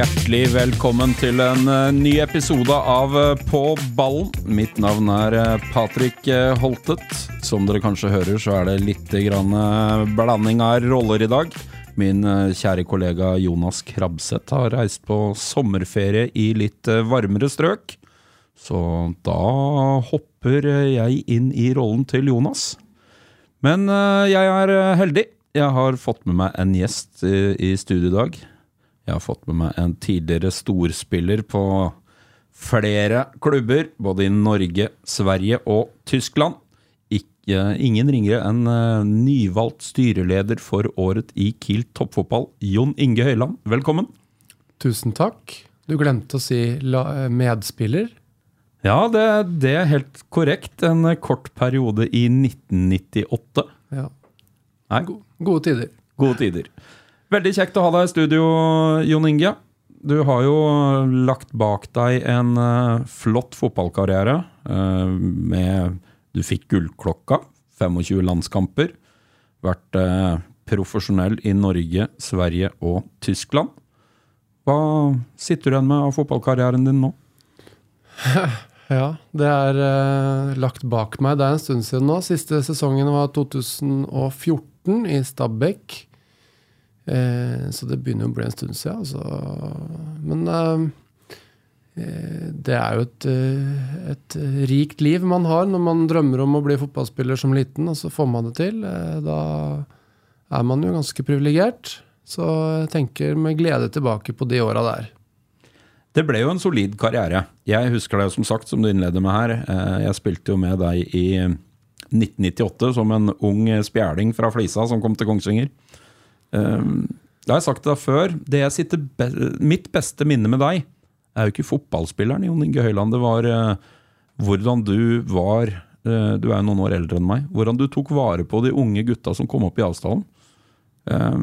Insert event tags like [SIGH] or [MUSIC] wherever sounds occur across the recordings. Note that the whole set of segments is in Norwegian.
Hjertelig velkommen til en eh, ny episode av eh, På ballen. Mitt navn er eh, Patrick Holtet. Som dere kanskje hører, så er det litt blanding av roller i dag. Min kjære kollega Jonas Krabseth har reist på sommerferie i litt varmere strøk. Så da hopper jeg inn i rollen til Jonas. Men jeg er heldig. Jeg har fått med meg en gjest i studio i dag. Jeg har fått med meg en tidligere storspiller på flere klubber, både i Norge, Sverige og Tyskland. Ikke, ingen ringere enn eh, nyvalgt styreleder for året i Kiel toppfotball, Jon Inge Høyland. Velkommen. Tusen takk. Du glemte å si la medspiller. Ja, det, det er helt korrekt. En eh, kort periode i 1998. Ja. Nei, Gode tider. Gode tider. Veldig kjekt å ha deg i studio, Jon Inge. Du har jo lagt bak deg en eh, flott fotballkarriere. eh, med Du fikk gullklokka, 25 landskamper. Vært eh, profesjonell i Norge, Sverige og Tyskland. Hva sitter du igjen med av fotballkarrieren din nå? [LAUGHS] Ja, det er uh, lagt bak meg. Det er en stund siden nå. Siste sesongen var 2014 i Stabæk. Eh, så det begynner å bli en stund siden. Altså. Men eh, eh, det er jo et, et rikt liv man har når man drømmer om å bli fotballspiller som liten, og så får man det til. Da er man jo ganske privilegert. Så jeg tenker med glede tilbake på de åra der. Det ble jo en solid karriere. Jeg husker deg som sagt, som du innleder med her. Jeg spilte jo med deg i 1998 som en ung spjæling fra Flisa som kom til Kongsvinger. Eh, Det har jeg sagt til deg før. Det jeg sitter be mitt beste minne med deg, er jo ikke fotballspilleren Jon Inge Høyland. Det var uh, hvordan du var uh, Du er jo noen år eldre enn meg. Hvordan du tok vare på de unge gutta som kom opp i avstanden. Eh,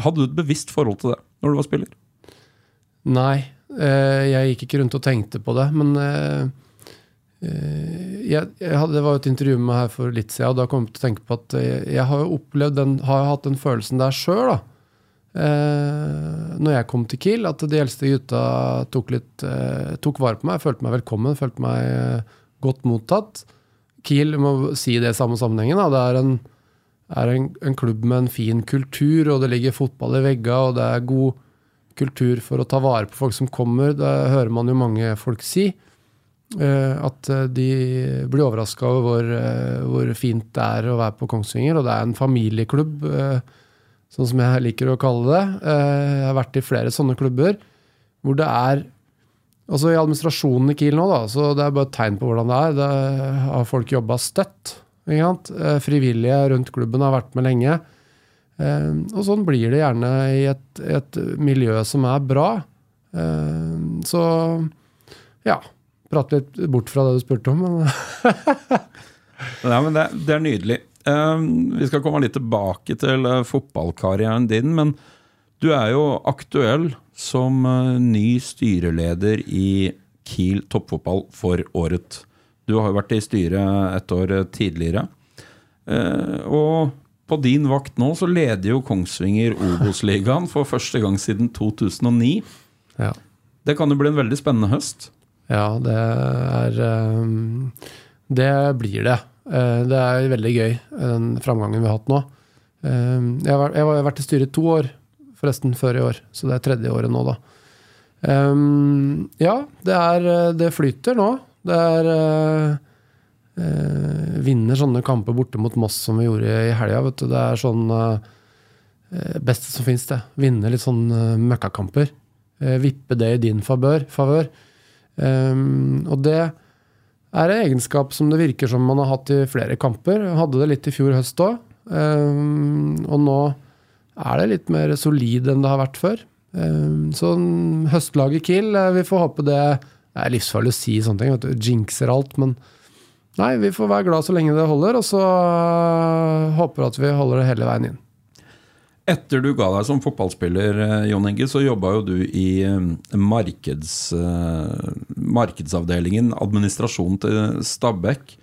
Hadde du et bevisst forhold til det når du var spiller? Nei, Uh, jeg gikk ikke rundt og tenkte på det, men jeg, jeg hadde, Det var jo et intervju med meg her for litt siden, og da kom jeg til å tenke på at jeg, jeg har jo opplevd den, har hatt den følelsen der sjøl, da. Eh, når jeg kom til Kiel, at de eldste gutta tok, litt, eh, tok vare på meg, følte meg velkommen, følte meg eh, godt mottatt. Kiel, må si det i samme sammenhengen, da, det er en er en, en klubb med en fin kultur, og det ligger fotball i veggene, og det er god kultur for å ta vare på folk som kommer. Det hører man jo mange folk si. Eh, at eh, de blir overraska over hvor, eh, hvor fint det er å være på Kongsvinger. Og det er en familieklubb, sånn som jeg liker å kalle det. Jeg har vært i flere sånne klubber hvor det er Altså I administrasjonen i Kiel nå, da, så det er bare et tegn på hvordan det er. Det har folk jobba støtt. Frivillige rundt klubben har vært med lenge. Og sånn blir det gjerne i et, et miljø som er bra. Så ja. Prate litt bort fra det du spurte om, men [LAUGHS] Nei, men det, det er nydelig. Eh, vi skal komme litt tilbake til uh, fotballkarrieren din, men du er jo aktuell som uh, ny styreleder i Kiel toppfotball for året. Du har jo vært i styret et år tidligere. Uh, og på din vakt nå så leder jo Kongsvinger Obos-ligaen for første gang siden 2009. ja. Det kan jo bli en veldig spennende høst. Ja, det er ehm, Det blir det. Eh, Det er veldig gøy, den framgangen vi har hatt nå. Ehm, Jeg har vært- i styret to år, forresten, før i år. Så det er tredje året nå, da. Ehm, Ja, det er Det flyter nå. Det er eh, eh, Vinner sånne kamper borte mot Moss som vi gjorde i helga. Det er sånn eh, eh, Beste som fins, det. Vinne litt sånn eh, møkkakamper. Eh, Vippe det i din favør. favør. Um, og det er en egenskap som det virker som man har hatt i flere kamper. Hadde det litt i fjor høst òg. og nå er det litt mer solid enn det har vært før. så høstlaget Kiel, vi får håpe det Det er livsfarlig å si sånne ting, vet du, jinxer alt. Men nei, vi får være glad så lenge det holder, og så håper at vi holder det hele veien inn. Etter du ga deg som fotballspiller, eh, Jon Inge, så jobba jo du i eh, markeds, eh, markedsavdelingen, administrasjonen til Stabæk.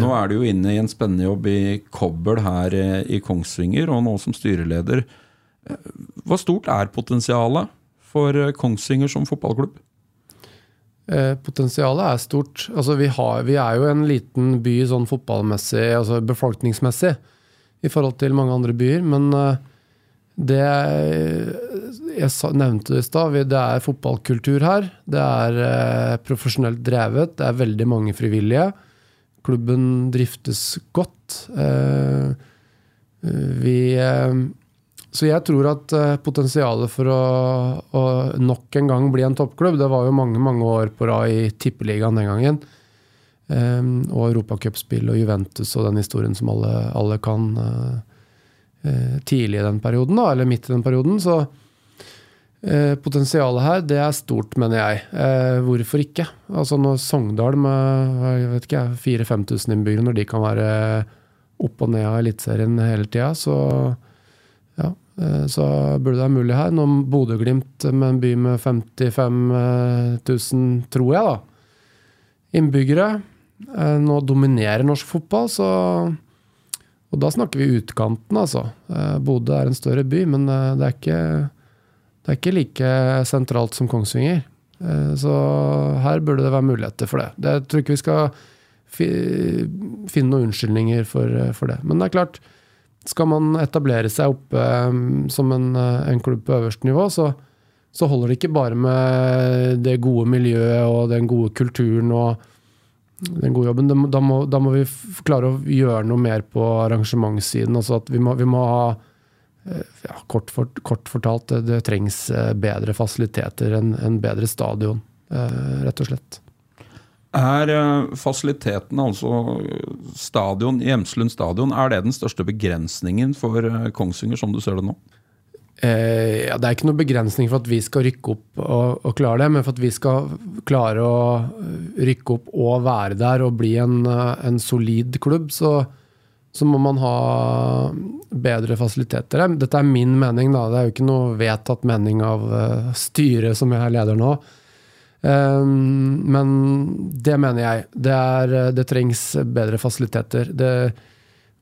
Nå er du jo inne i en spennende jobb i Kobbel her i Kongsvinger, og nå som styreleder. Hva stort er potensialet for Kongsvinger som fotballklubb? potensialet er stort. Altså, vi, har, vi, er jo en liten by sånn fotballmessig, altså befolkningsmessig, i forhold til mange andre byer. Men det Jeg nevnte i stad, det er fotballkultur her. Det er eh, profesjonelt drevet. Det er veldig mange frivillige. Klubben driftes godt. Eh, vi eh, Så jeg tror at potensialet for å, å, nok en gang bli en toppklubb Det var jo mange mange år på rad i Tippeligaen den gangen. Og Europacupspill og Juventus og den historien som alle, alle kan. Eh, tidlig i den perioden, da, eller midt i den perioden. Så eh, potensialet her, det er stort, mener jeg. Eh, hvorfor ikke? Altså når Sogndal med jeg vet ikke, 4000-5000 innbyggere, når de kan være opp og ned av Eliteserien hele tida, så ja, så burde det være mulig her. Når Bodø-Glimt, med en by med 55 000, tror jeg, da, innbyggere, nå dominerer norsk fotball, så og da snakker vi utkanten, altså. Eh, Bodø er en større by, men eh, det er ikke, det er ikke like sentralt som Kongsvinger. Eh, så her burde det være muligheter for det. jeg tror ikke vi skal finne noen unnskyldninger for, for, det. Men det er klart, skal man etablere seg oppe som en, en klubb på øverste nivå, så, så holder det ikke bare med det gode miljøet og den gode kulturen og den gode jobben. Da må, da må, vi klare å gjøre noe mer på arrangementssiden. Altså at vi må, vi må ha eh, ja, kort, for, kort, fortalt, det, det, trengs eh, bedre fasiliteter enn en bedre stadion, eh, rett og slett. Er fasilitetene, altså stadion, Hjemslund stadion, er det den største begrensningen for Kongsvinger, som du ser det nå? Eh, ja, det er ikke noen begrensning for at vi skal rykke opp og, og, klare det, men for at vi skal klare å rykke opp og være der og bli en, en solid klubb, så, så, må man ha bedre fasiliteter. Dette er min mening, da. Det er jo ikke noe vedtatt mening av uh, styret som jeg er leder nå. Eh, men det mener jeg. Det, er, det trengs bedre fasiliteter. Det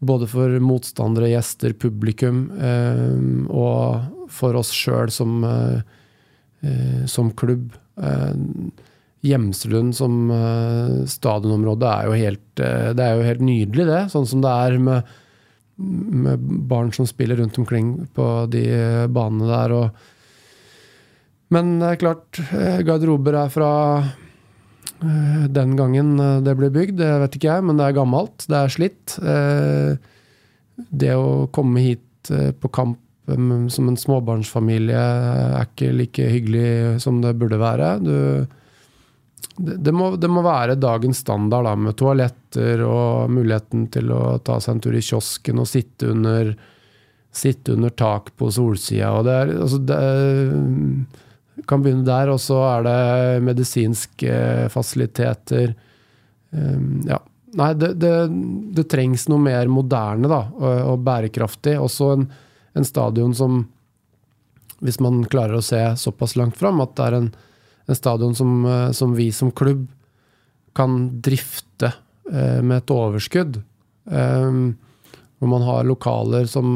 både for motstandere, gjester, publikum eh, og for oss sjøl som, eh, eh, som, klubb. Gjemselund som stadionområde er jo helt, det er jo helt nydelig, det. Sånn som det er med, med barn som spiller rundt omkring på de banene der. Og, men det er klart, garderober er fra den gangen eh, det ble bygd, det vet ikke jeg, men det er gammelt. Det er slitt. Eh, det å komme hit på kamp som en småbarnsfamilie er ikke like hyggelig som det burde være. Du, det, må, det, må, være dagens standard, da, med toaletter og muligheten til å ta seg en tur i kiosken og sitte under, sitte under tak på solsida. Og det er, altså det er kan begynne der, og så er det medisinske fasiliteter. Um, ja. Nei, det, det, det, trengs noe mer moderne da, og, og bærekraftig. Også en, en, stadion som, hvis man klarer å se såpass langt fram, at det er en, en stadion som, som, vi som klubb kan drifte eh, med et overskudd. Um, hvor man har lokaler som,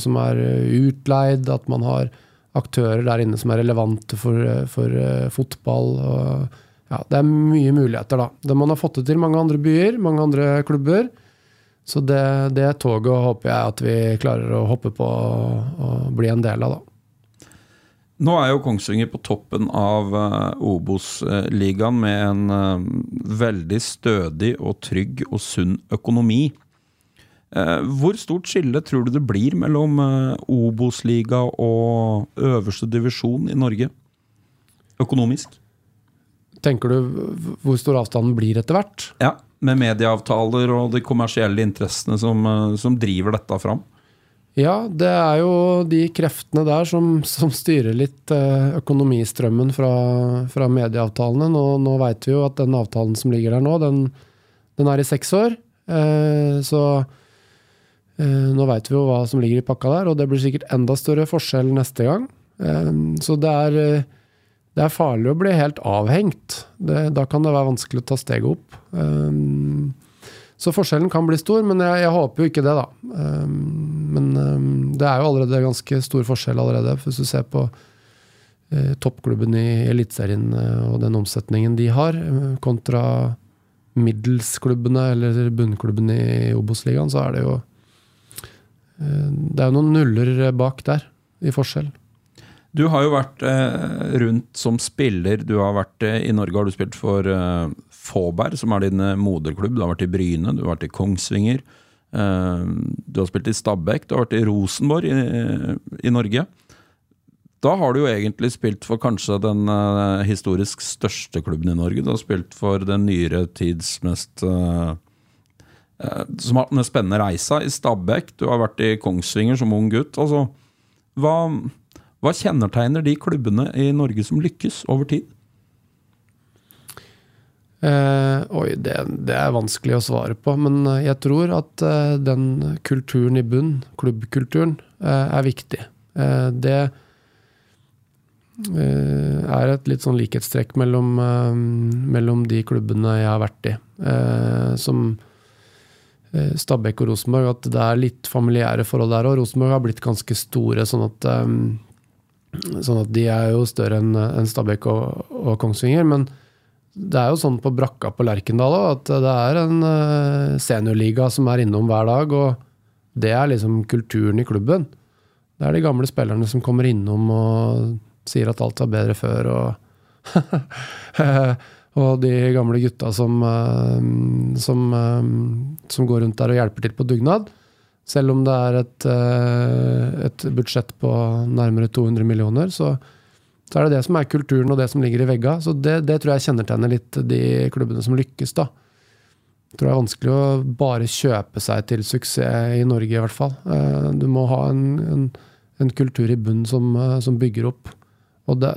som er utleid, at man har aktører der inne som er relevante for, for uh, fotball. Og, ja, det er mye muligheter, da. Det man har fått det til mange andre byer, mange andre klubber. Så det, det toget håper jeg at vi klarer å hoppe på og, og bli en del av, da. Nå er jo Kongsvinger på toppen av uh, Obos-ligaen med en veldig stødig og trygg og sunn økonomi. Eh, hvor stort skille tror du det blir mellom eh, Obos-liga og øverste divisjon i Norge økonomisk? Tenker du hvor stor avstanden blir etter hvert? Ja. med medieavtaler og de kommersielle interessene som, eh, som driver dette fram? Ja, det er jo de kreftene der som, som styrer litt økonomistrømmen fra, fra medieavtalene. Nå, nå veit vi jo at den avtalen som ligger der nå, den, den er i seks år. Eh, så nå veit vi jo hva som ligger i pakka der, og det blir sikkert enda større forskjell neste gang. Eh, så det er, eh, det er farlig å bli helt avhengt. Det, da kan det være vanskelig å ta steget opp. Eh, så forskjellen kan bli stor, men jeg, jeg håper jo ikke det, da. Men det er jo allerede ganske stor forskjell allerede, hvis du ser på toppklubben i Eliteserien og den omsetningen de har, kontra middelsklubbene eller bunnklubben i Obos-ligaen, så er det jo Det er jo noen nuller bak der, i forskjell. Du har jo vært rundt som spiller. Du har vært i Norge har du spilt for Fåberg, som er din eh, moderklubb. Du har vært i Bryne, du har vært i Kongsvinger. Eh, du har spilt i Stabæk, du har vært i Rosenborg i, i Norge. Da har du jo egentlig spilt for kanskje den historisk største klubben i Norge. Du har spilt for den nyere tids mest Som har hatt den spennende reisa i Stabæk. Du har vært i Kongsvinger som ung gutt. Altså, hva, hva kjennetegner de klubbene i Norge som lykkes over tid? Eh, oi, det, det, er vanskelig å svare på. Men eh, jeg tror at eh, den kulturen i bunn, klubbkulturen, eh, er viktig. Eh, det eh, er et litt sånn likhetstrekk mellom, mellom, de klubbene jeg har vært i. som Stabæk og Rosenborg, at det er litt familiære forhold der òg. Rosenborg har blitt ganske store, sånn at, sånn at de er jo større enn en Stabæk og, og Kongsvinger. men det er jo sånn på brakka på Lerkendal òg, at det er en uh, seniorliga som er innom hver dag. Og det er liksom kulturen i klubben. Det er de gamle spillerne som kommer innom og sier at alt var bedre før. Og, [LAUGHS] og de gamle gutta som, uh, som, uh, som, går rundt der og hjelper til på dugnad. Selv om det er et, et budsjett på nærmere 200 millioner, så så er det det som er kulturen og det som ligger i vegga. Så det, det tror jeg kjennetegner litt de klubbene som lykkes, da. Jeg tror det er vanskelig å bare kjøpe seg til suksess i Norge, i hvert fall. Eh, du må ha en, en, en kultur i bunnen som, eh, som, bygger opp. Og det,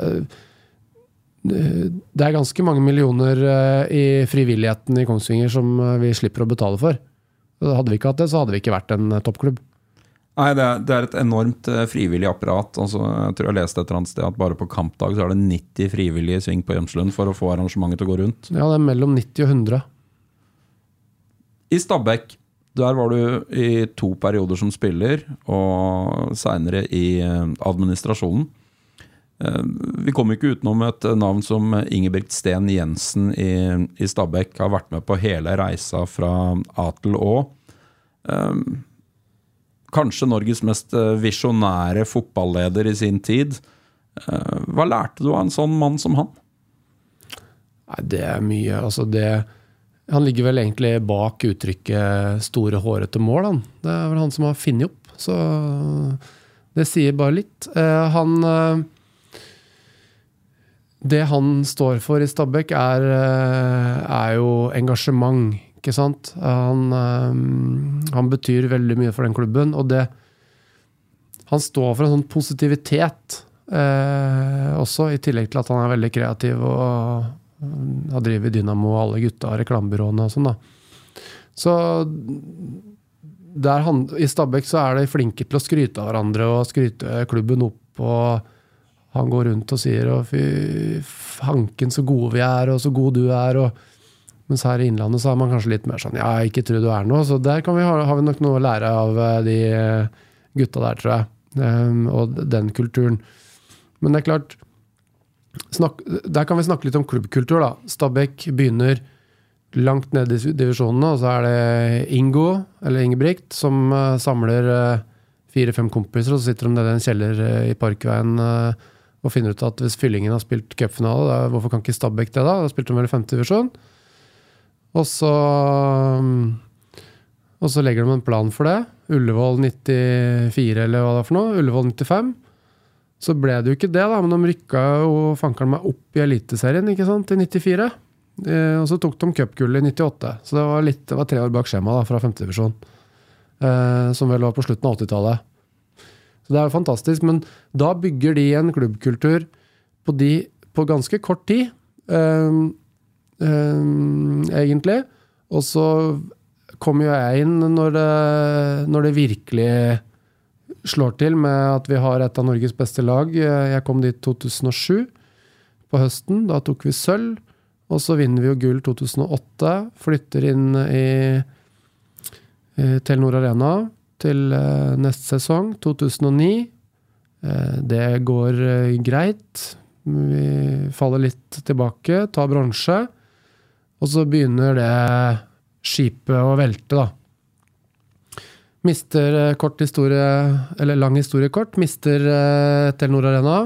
det er ganske mange millioner eh, i frivilligheten i Kongsvinger som vi slipper å betale for. Hadde vi ikke hatt det, så hadde vi ikke vært en toppklubb. Nei, det er, det er, et enormt frivillig apparat. Altså, jeg tror jeg leste et eller annet sted at bare på kampdag så er det 90 frivillige i sving på Gjemslund for å få arrangementet til å gå rundt. Ja, det er mellom 90 og 100. I Stabæk, der var du i to perioder som spiller, og seinere i administrasjonen. Uh, vi kommer ikke utenom et navn som Ingebrigt Sten Jensen i, i Stabæk har vært med på hele reisa fra A til Å. Kanskje Norges mest eh, visjonære fotballeder i sin tid. Eh, hva lærte du av en sånn mann som han? Nei, Det er mye. Altså det Han ligger vel egentlig bak uttrykket 'store, hårete mål'. Han. Det er vel han som har funnet opp. Så det sier bare litt. Eh, han Det han står for i Stabæk, er, er jo engasjement ikke sant? Han, um, han, betyr veldig mye for den klubben. Og det Han står for en sånn positivitet eh, også, i tillegg til at han er veldig kreativ og har drevet Dynamo og alle gutta og reklamebyråene og sånn, da. Så han, I Stabæk så er de flinke til å skryte av hverandre og skryte klubben opp. og Han går rundt og sier og 'fy fanken, så gode vi er', og 'så god du er'. og mens her i Innlandet så er man kanskje litt mer sånn ja, ikke tro du er noe. Så der vi ha, har vi nok noe å lære av eh, de eh, gutta der, tror jeg. Um, og den kulturen. Men det er klart snakk, Der kan vi snakke litt om klubbkultur, da. Stabæk begynner langt ned i divisjonene, og så er det Ingo, eller Ingebrigt, som uh, samler uh, fire-fem kompiser, og så sitter de nede i en kjeller i Parkveien og finner ut at hvis Fyllingen har spilt cupfinale, hvorfor kan ikke Stabæk det, da? Da spilte de vel i femte divisjon. Og så Og så legger de en plan for det. Ullevål 94, eller hva det er for noe. Ullevål 95. Så ble det jo ikke det, da, men de rykka jo fankeren meg opp i Eliteserien ikke sant, i 94. Eh, og så tok de cupgullet i 98, så det var, litt, det var tre år bak skjema da, fra femtedivisjon. Eh, som vel var på slutten av 80-tallet. Så det er jo fantastisk. Men da bygger de en klubbkultur på, de, på ganske kort tid, eh, eh, egentlig. Og så kommer jo jeg inn når det, når det virkelig slår til med at vi har et av Norges beste lag. Jeg kom dit 2007, på høsten. Da tok vi sølv. Og så vinner vi jo gull 2008. Flytter inn i, i Telenor Arena til eh, neste sesong, 2009. Eh, det går eh, greit. Vi faller litt tilbake, tar bronse. Og så begynner det skipet å velte, da. Mister kort historie, eller lang historie kort, mister Telenor Arena.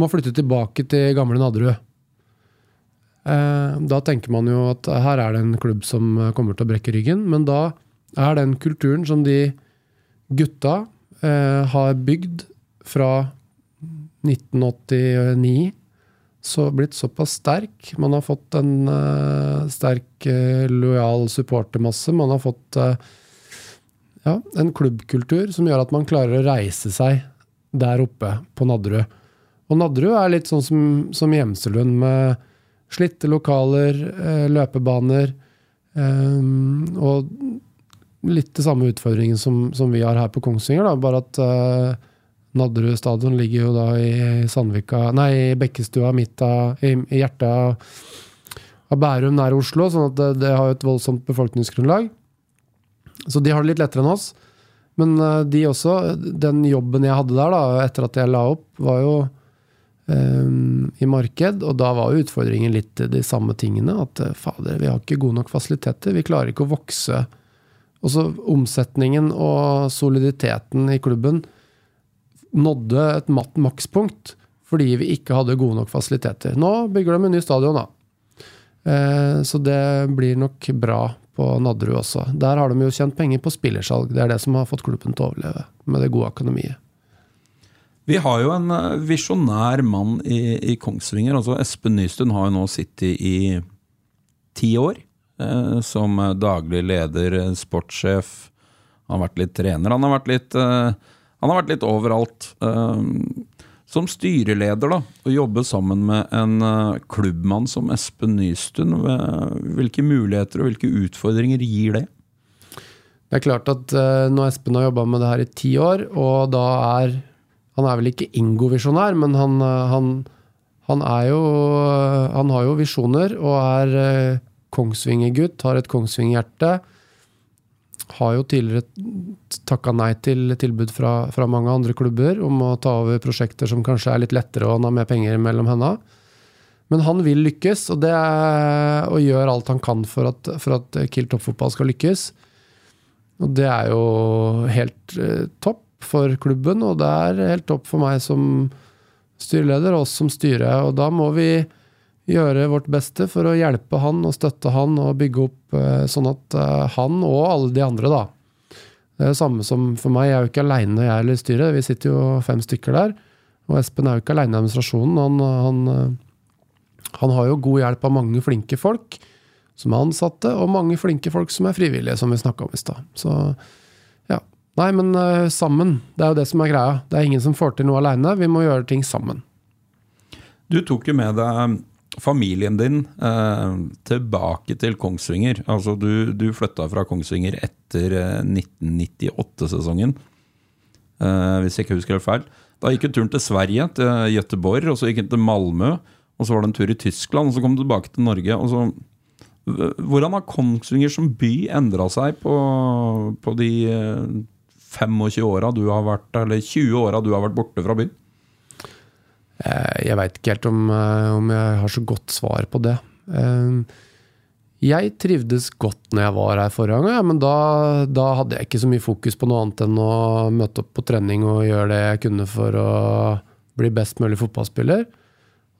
Må flytte tilbake til gamle Nadderud. Da tenker man jo at her er det en klubb som kommer til å brekke ryggen, men da er den kulturen som de gutta eh, har bygd fra 1989 så blitt såpass sterk. Man har fått en uh, sterk, uh, lojal supportermasse. Man har fått uh, ja, en klubbkultur som gjør at man klarer å reise seg der oppe på Nadderud. Og Nadderud er litt sånn som, som Gjemselund, med slitte lokaler, løpebaner. Og litt det samme utfordringen som, som, vi har her på Kongsvinger, da, bare at uh, Nadderud stadion ligger jo da i Sandvika Nei, i Bekkestua, midt av, i, i hjertet av, av Bærum, nær Oslo, sånn at det, det har jo et voldsomt befolkningsgrunnlag. Så de har det litt lettere enn oss. Men uh, de også, den jobben jeg hadde der, da, etter at jeg la opp, var jo um, i marked, og da var jo utfordringen litt de samme tingene. At fader, vi har ikke gode nok fasiliteter. Vi klarer ikke å vokse også omsetningen og soliditeten i klubben nådde et makspunkt fordi vi ikke hadde gode nok fasiliteter. Nå bygger de en ny stadion, da. Eh, så det blir nok bra på Nadderud også. Der har de jo tjent penger på spillersalg. Det er det som har fått klubben til å overleve, med det gode økonomiet. Vi har jo en eh, visjonær mann i, i Kongsvinger. altså Espen Nystuen har jo nå sittet i ti år. Eh, som daglig leder, eh, sportssjef. Han har vært litt trener. Han har vært litt, eh, han har vært litt overalt. Som styreleder, da, å jobbe sammen med en klubbmann som Espen Nystuen, hvilke muligheter og hvilke utfordringer gir det? Det er klart at når Espen har jobba med det her i ti år, og da er Han er vel ikke Ingo-visjonær, men han, han, han, er jo Han har jo visjoner og er Kongsvinger-gutt, har et Kongsvinger-hjerte. Har jo tidligere takka nei til tilbud fra, fra, mange andre klubber om å ta over prosjekter som kanskje er litt lettere, og han har mer penger mellom henda. Men han vil lykkes, og, er, og gjør alt han kan for at, for at Kiel toppfotball skal lykkes. Og det er jo helt eh, topp for klubben, og det er helt topp for meg som styreleder, og oss som styre. Og da må vi gjøre vårt beste for å hjelpe han og støtte han og bygge opp eh, sånn at eh, han og alle de andre, da Det er det samme som for meg. Jeg er jo ikke aleine, jeg eller styret. Vi sitter jo fem stykker der. Og Espen er jo ikke aleine i administrasjonen. Han, han, eh, han, har jo god hjelp av mange flinke folk som er ansatte, og mange flinke folk som er frivillige, som vi snakka om i stad. Så ja. Nei, men sammen. Det er jo det som er greia. Det er ingen som får til noe aleine. Vi må gjøre ting sammen. Du tok jo med deg familien din eh, tilbake til Kongsvinger. Altså, du, du flytta fra Kongsvinger etter eh, 1998-sesongen, eh, hvis jeg ikke husker helt feil. Da gikk du turen til Sverige, til Gøteborg, og så gikk du til Malmö. Og så var det en tur i Tyskland, og så kom du tilbake til Norge. og så hvordan har Kongsvinger som by endra seg på, på de 25 eh, åra du har vært, eller 20 åra du har vært borte fra byen? Eh, jeg veit ikke helt om, eh, om, jeg har så godt svar på det. Eh, jeg trivdes godt når jeg var her forrige gang, men da, da, hadde jeg ikke så mye fokus på noe annet enn å møte opp på trening og gjøre det jeg kunne for å bli best mulig fotballspiller.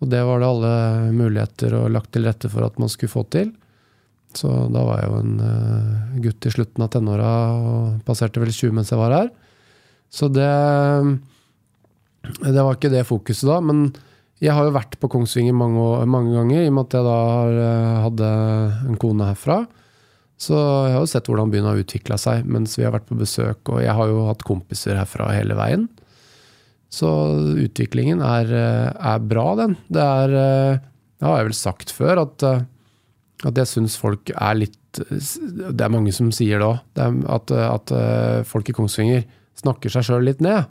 Og det var det alle muligheter og lagt til rette for at man skulle få til. Så da var jeg jo en gutt i slutten av tenåra og passerte vel 20 mens jeg var her. Så det det var ikke det fokuset da, men Jeg har jo vært på Kongsvinger mange, mange ganger, i og med at jeg da har, eh, hadde en kone herfra. Så jeg har jo sett hvordan byen har utvikla seg mens vi har vært på besøk, og jeg har jo hatt kompiser herfra hele veien. Så utviklingen er, eh, er bra, den. Det er eh, Det har jeg vel sagt før, at, at jeg syns folk er litt Det er mange som sier det òg, at, at folk i Kongsvinger snakker seg sjøl litt ned.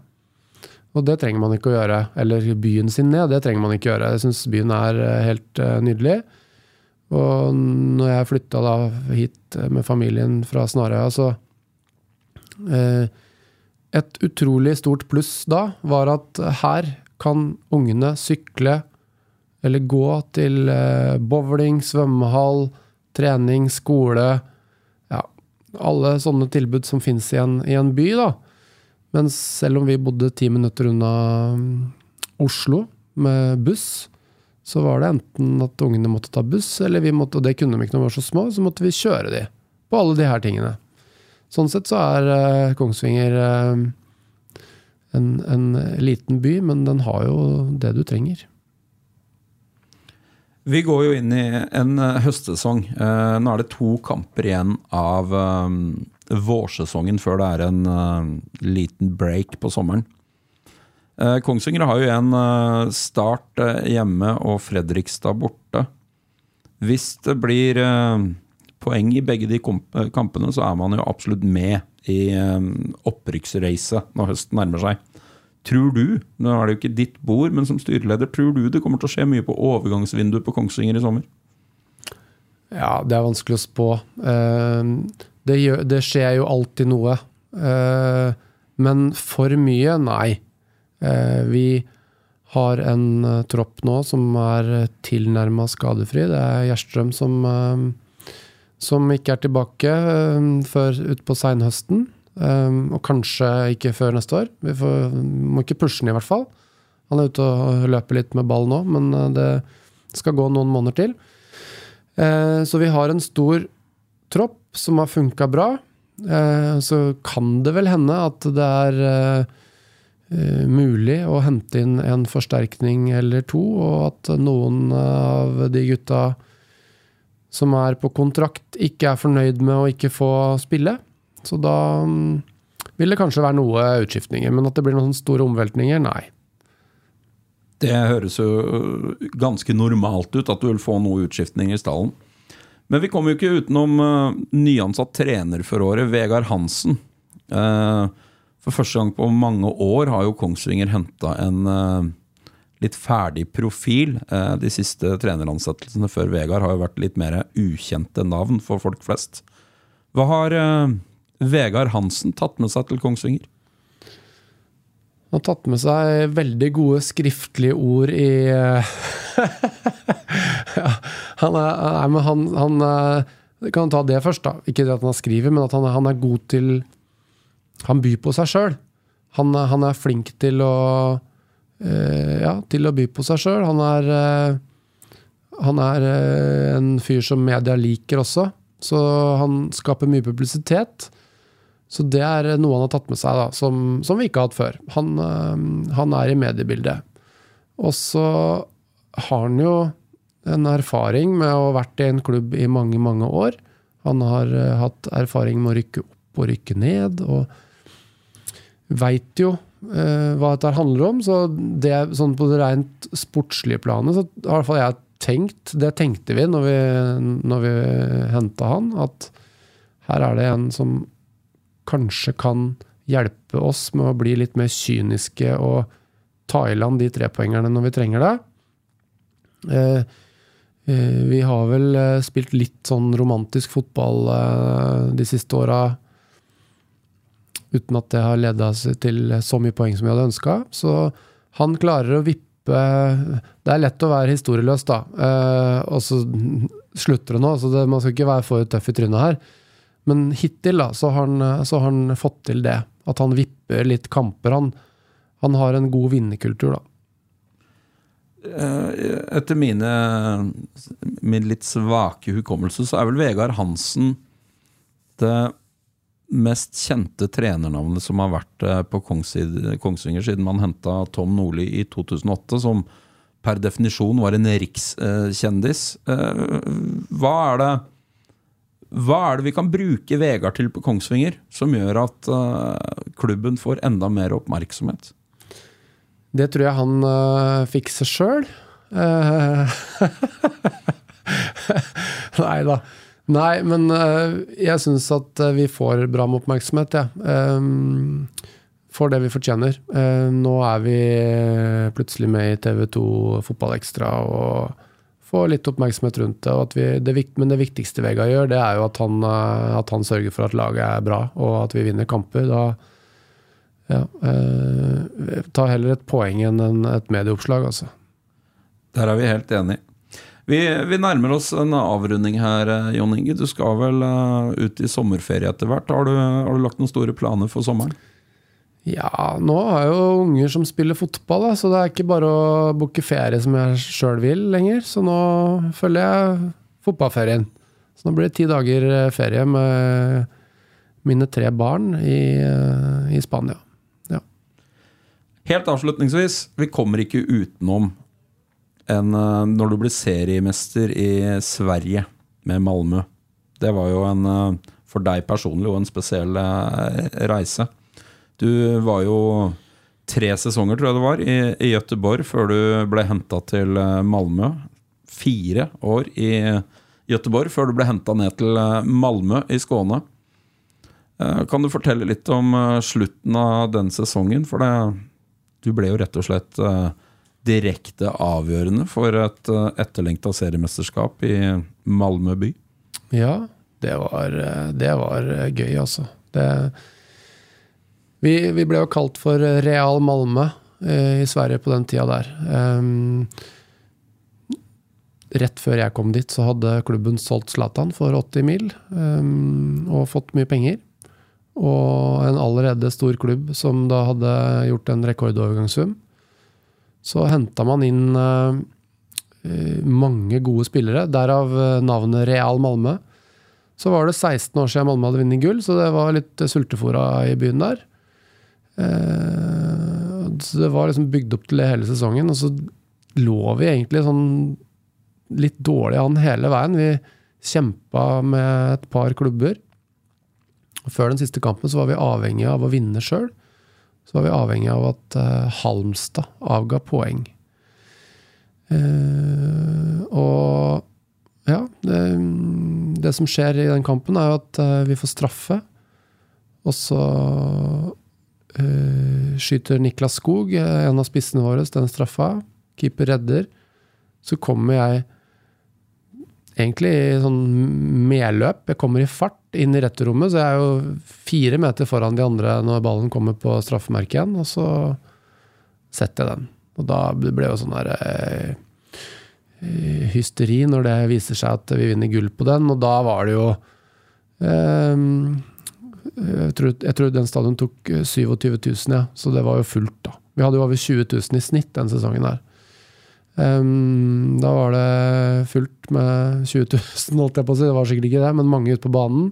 Og det trenger man ikke å gjøre. Eller byen sin ned, det trenger man ikke å gjøre. Jeg syns byen er eh, helt eh, nydelig. Og når jeg flytta da hit eh, med familien fra Snarøya, så Et utrolig stort pluss da var at her kan ungene sykle eller gå til eh, bowling, svømmehall, trening, skole Ja, alle sånne tilbud som fins i, i en by, da. Men selv om vi bodde ti minutter unna mm, Oslo med buss, så var det enten at ungene måtte ta buss, eller vi måtte, og det kunne de ikke når de var så små, så måtte vi kjøre de på alle de her tingene. Sånn sett så er eh, Kongsvinger eh, en, en liten by, men den har jo det du trenger. Vi går jo inn i en eh, høstsesong. Eh, nå er det to kamper igjen av eh, vårsesongen før det er en liten break på sommeren. Kongsvinger har jo en start hjemme og Fredrikstad borte. Hvis det blir poeng i begge de kampene, så er man jo absolutt med i opprykksracet når høsten nærmer seg. Tror du, nå er det jo ikke ditt bord, men som styreleder, tror du det kommer til å skje mye på overgangsvinduet på Kongsvinger i sommer? Ja, det er vanskelig å spå. Eh, Det, gjør, det skjer jo alltid noe. Eh, Men for mye, nei. Eh, Vi har en tropp nå som er tilnærma skadefri. Det er Gjerstrøm som, som ikke er tilbake før utpå seinhøsten. Eh, Og kanskje ikke før neste år. Vi får, må ikke pushe den, i hvert fall. Han er ute og løper litt med ball nå, men eh, det skal gå noen måneder til. Uh, Så vi har en stor tropp som har funka bra. Uh, Så kan det vel hende at det er uh, mulig å hente inn en forsterkning eller to, og at noen av de gutta som er på kontrakt, ikke er fornøyd med å ikke få spille. Så da mm, vil det kanskje være noe utskiftninger, men at det blir noen store omveltninger, nei. Det høres jo ganske normalt ut at du vil få noe utskiftning i stallen. Men vi kommer jo ikke utenom uh, nyansatt trener for året, Vegard Hansen. Eh, for første gang på mange år har jo Kongsvinger henta en eh, litt ferdig profil. Eh, de siste treneransettelsene før Vegard har jo vært litt mer ukjente navn for folk flest. Hva har eh, Vegard Hansen tatt med seg til Kongsvinger? Han har tatt med seg veldig gode skriftlige ord i [LAUGHS] ja, han er, nei, men han, han eh, kan ta det først, da. Ikke det at han skriver, men at han, han er god til Han byr på seg sjøl. Han, han er flink til å eh, Ja, til å by på seg sjøl. Han er eh, Han er en fyr som media liker også, så han skaper mye publisitet. Så det er noe han har tatt med seg, da, som, som vi ikke har hatt før. Han, øh, han er i mediebildet. Og så har han jo en erfaring med å ha vært i en klubb i mange, mange år. Han har øh, hatt erfaring med å rykke opp og rykke ned, og veit jo øh, hva dette handler om. Så det sånn på det rent sportslige planet, så har i jeg tenkt Det tenkte vi når vi, når vi henta han, at her er det en som kanskje kan hjelpe oss med å bli litt mer kyniske og ta i land de trepoengerne når vi trenger det. Eh, eh, vi har vel eh, spilt litt sånn romantisk fotball de siste åra uten at det har leda til så mye poeng som vi hadde ønska. Så han klarer å vippe Det er lett å være historieløs, da. Og så slutter det nå, så man skal ikke være for tøff i trynet her. Men hittil da, så har, han, så har han fått til det. At han vipper litt kamper. Han, han har en god vinnerkultur, da. Eh, Etter mine min litt svake hukommelse, så er vel Vegard Hansen det mest kjente trenernavnet som har vært eh, på Kongsvinger siden man henta Tom Nordli i 2008 som per definisjon var en rikskjendis. Eh, hva er det hva er det vi kan bruke Vegard til på Kongsvinger, som gjør at uh, klubben får enda mer oppmerksomhet? Det tror jeg han uh, fikser sjøl. Uh, [LAUGHS] Nei da. Nei, men jeg syns at vi får bra med oppmerksomhet, jeg. Ja. Um, for det vi fortjener. nå er vi plutselig med i TV2 Fotballekstra og få litt oppmerksomhet rundt det. Vi, det men det viktigste Vega gjør, det er jo at han, eh, at han, sørger for at laget er bra, og at vi vinner kamper. Da ja, eh, Ta heller et poeng enn et medieoppslag, altså. Der er vi helt enige. Vi, vi, nærmer oss en avrunding her, eh, Jon Inge. Du skal vel uh, ut i sommerferie etter hvert. Har du, har du lagt noen store planer for sommeren? Ja, nå har jeg jo unger som spiller fotball, da, så det er ikke bare å booke ferie som jeg sjøl vil lenger. Så nå følger jeg fotballferien. Så nå blir det ti dager eh, ferie med mine tre barn i, eh, i Spania. Ja. Helt avslutningsvis, vi kommer ikke utenom en, eh, når du blir seriemester i Sverige med Malmö. Det var jo en, for deg personlig, og en spesiell reise. Du var jo tre sesonger, tror jeg det var, i, i Göteborg før du ble henta til eh, Malmö. Fire år i Göteborg før du ble henta ned til eh, Malmö i Skåne. Eh, kan du fortelle litt om slutten av den sesongen? For det, du ble jo rett og slett direkte avgjørende for et etterlengta seriemesterskap i Malmö by. Ja, det var, det var gøy, altså. Det vi, vi, ble jo kalt for Real Malmö eh, i Sverige på den tida der. Um, rett før jeg kom dit, så hadde klubben solgt Zlatan for 80 mil um, og fått mye penger. Og en allerede stor klubb som da hadde gjort en rekordovergangssum. Så henta man inn uh, mange gode spillere, derav navnet Real Malmö. Så var det 16 år siden Malmö hadde vunnet gull, så det var litt sultefòra i byen der. Eh, så det var liksom bygd opp til det hele sesongen, og så lå vi egentlig sånn litt dårlig an hele veien. Vi kjempa med et par klubber. Før den siste kampen så var vi avhengig av å vinne sjøl. Så var vi avhengig av at uh, Halmstad avga poeng. Uh, og ja, det, det, som skjer i den kampen, er jo at vi får straffe. Og så skyter Niklas Skog, eh, en av spissene våre, den straffa. Keeper redder. Så kommer jeg egentlig i sånn medløp. Jeg kommer i fart inn i returrommet, så jeg er jo fire meter foran de andre når ballen kommer på straffemerket igjen, og så setter jeg den. Og da ble jo sånn der eh, hysteri når det viser seg at vi vinner gull på den, og da var det jo eh, jeg tror, jeg tror, den stadion tok 27 eh, 000, ja. Så det var jo fullt, da. Vi hadde jo over 20 000 i snitt den sesongen der. Um, da var det fullt med 20 000, holdt jeg på å si. Det var sikkert ikke det, men mange ute på banen.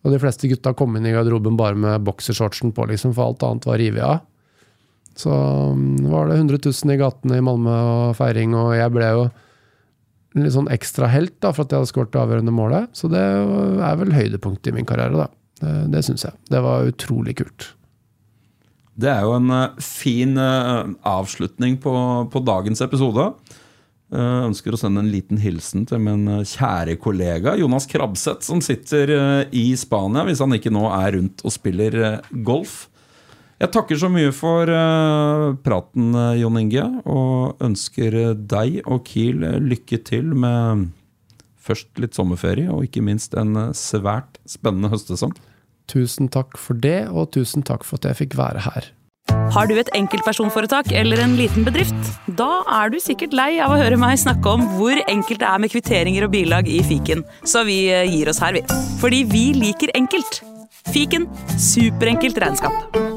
Og de fleste gutta kom inn i garderoben bare med boksershortsen på, liksom, for alt annet var revet av. Så um, var det 100 000 i gatene i Malmö og feiring, og jeg ble jo litt sånn ekstra helt da, for at jeg hadde skåret det avgjørende målet. Så det er vel høydepunktet i min karriere, da. Det, det syns jeg. Det var utrolig kult. Det er jo en uh, fin uh, avslutning på, på, dagens episode. Jeg ønsker å sende en liten hilsen til min kjære kollega Jonas Krabseth, som sitter i Spania, hvis han ikke nå er rundt og spiller golf. Jeg takker så mye for praten, Jon Inge, og ønsker deg og Kiel lykke til med først litt sommerferie, og ikke minst en svært spennende høstsesong. Tusen takk for det, og tusen takk for at jeg fikk være her. Har du et enkeltpersonforetak eller en liten bedrift? Da er du sikkert lei av å høre meg snakke om hvor enkelt det er med kvitteringer og bilag i fiken, så vi eh, gir oss her, vi. Fordi vi liker enkelt. Fiken superenkelt regnskap.